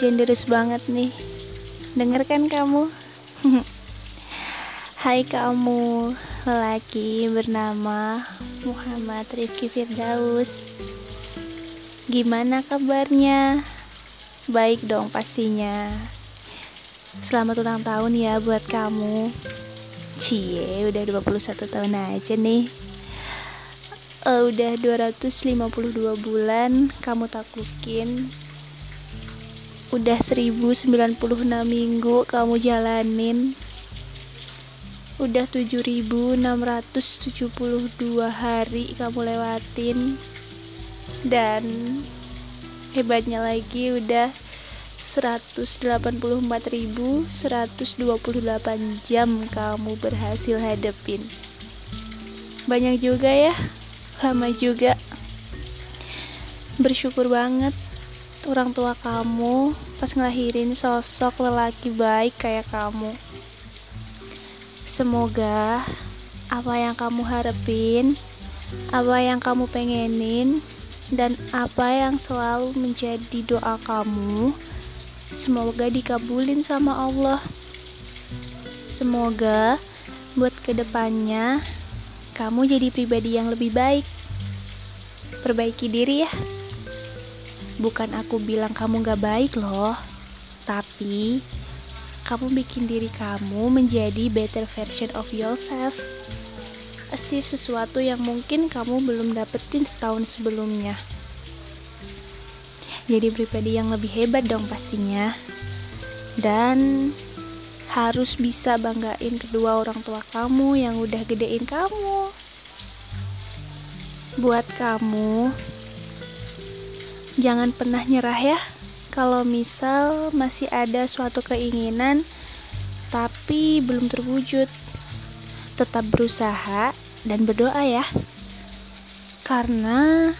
deras banget nih. Dengar kan kamu? Hai kamu, lelaki bernama Muhammad Rifki Firdaus. Gimana kabarnya? Baik dong pastinya. Selamat ulang tahun ya buat kamu. Cie, udah 21 tahun aja nih. Uh, udah 252 bulan kamu taklukin udah 1096 minggu kamu jalanin. Udah 7672 hari kamu lewatin. Dan hebatnya lagi udah 184.128 jam kamu berhasil hadepin. Banyak juga ya lama juga. Bersyukur banget orang tua kamu pas ngelahirin sosok lelaki baik kayak kamu. Semoga apa yang kamu harapin, apa yang kamu pengenin, dan apa yang selalu menjadi doa kamu, semoga dikabulin sama Allah. Semoga buat ke depannya kamu jadi pribadi yang lebih baik. Perbaiki diri ya. Bukan aku bilang kamu gak baik loh, tapi kamu bikin diri kamu menjadi better version of yourself. Achieve sesuatu yang mungkin kamu belum dapetin setahun sebelumnya. Jadi pribadi yang lebih hebat dong pastinya. Dan harus bisa banggain kedua orang tua kamu yang udah gedein kamu. Buat kamu jangan pernah nyerah ya. Kalau misal masih ada suatu keinginan tapi belum terwujud tetap berusaha dan berdoa ya. Karena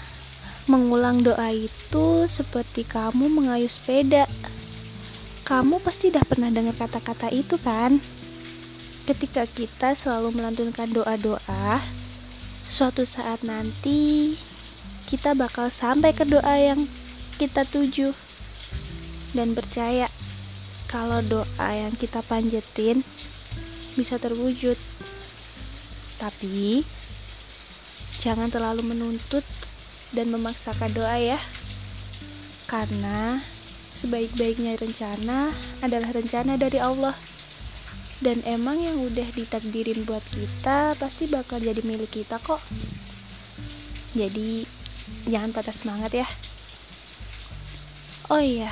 mengulang doa itu seperti kamu mengayuh sepeda. Kamu pasti udah pernah dengar kata-kata itu kan? Ketika kita selalu melantunkan doa-doa suatu saat nanti kita bakal sampai ke doa yang kita tuju dan percaya kalau doa yang kita panjetin bisa terwujud. Tapi jangan terlalu menuntut dan memaksakan doa ya. Karena sebaik-baiknya rencana adalah rencana dari Allah. Dan emang yang udah ditakdirin buat kita pasti bakal jadi milik kita kok. Jadi jangan patah semangat ya. Oh iya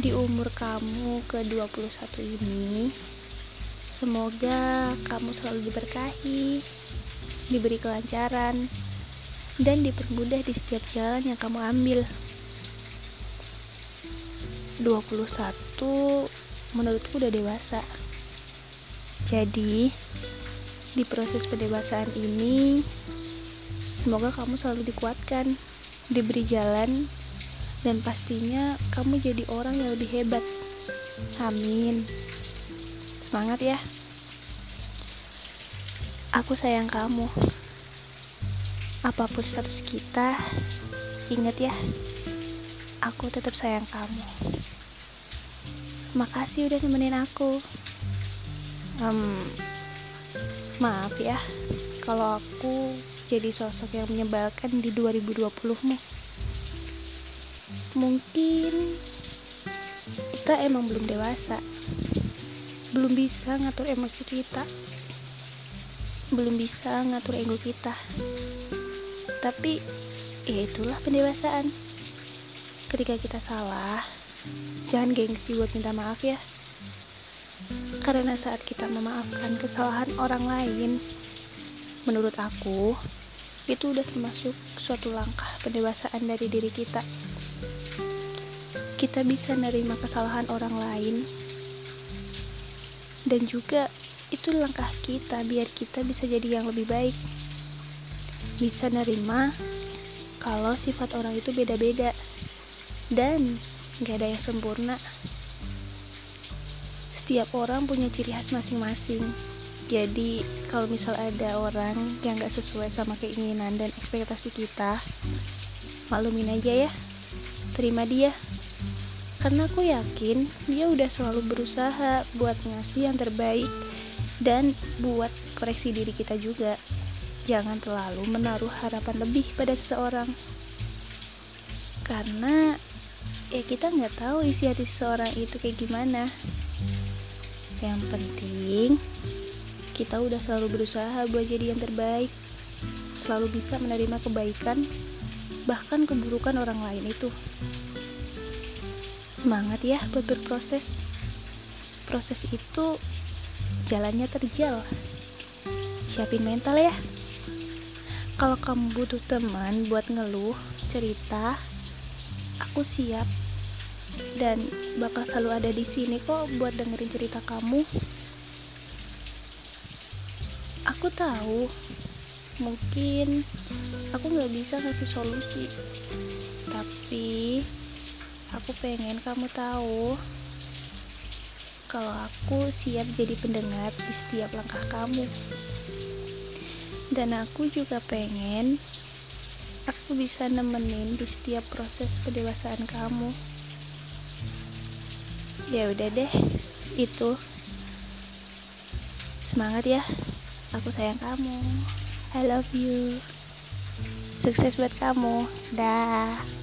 di umur kamu ke 21 ini semoga kamu selalu diberkahi diberi kelancaran dan dipermudah di setiap jalan yang kamu ambil. 21 menurutku udah dewasa. Jadi di proses pendewasaan ini Semoga kamu selalu dikuatkan, diberi jalan, dan pastinya kamu jadi orang yang lebih hebat. Amin. Semangat ya. Aku sayang kamu. Apa pun status kita, ingat ya, aku tetap sayang kamu. Makasih udah nemenin aku. Um, maaf ya, kalau aku jadi sosok yang menyebalkan di 2020-mu. Mungkin kita emang belum dewasa. Belum bisa ngatur emosi kita. Belum bisa ngatur ego kita. Tapi ya itulah pendewasaan. Ketika kita salah, jangan gengsi buat minta maaf ya. Karena saat kita memaafkan kesalahan orang lain, menurut aku itu udah termasuk suatu langkah pendewasaan dari diri kita. Kita bisa nerima kesalahan orang lain. Dan juga itu langkah kita biar kita bisa jadi yang lebih baik. Bisa nerima kalau sifat orang itu beda-beda. Dan gak ada yang sempurna. Setiap orang punya ciri khas masing-masing jadi kalau misal ada orang yang gak sesuai sama keinginan dan ekspektasi kita maklumin aja ya. Terima dia. Karena aku yakin dia udah selalu berusaha buat ngasih yang terbaik dan buat koreksi diri kita juga. Jangan terlalu menaruh harapan lebih pada seseorang. Karena ya kita nggak tahu isi hati seseorang itu kayak gimana. Yang penting kita udah selalu berusaha buat jadi yang terbaik. Selalu bisa menerima kebaikan bahkan keburukan orang lain itu. Semangat ya buat berproses. Proses itu jalannya terjal. Siapin mental ya. Kalau kamu butuh teman buat ngeluh cerita aku siap. Dan bakal selalu ada di sini kok buat dengerin cerita kamu aku tahu mungkin aku nggak bisa ngasih solusi tapi Aku pengen kamu tahu kalau aku siap jadi pendengar di setiap langkah kamu. Dan aku juga pengen aku bisa nemenin di setiap proses pendewasaan kamu. Ya udah deh, itu. Semangat ya. Aku sayang kamu. I love you. Sukses buat kamu. Dah.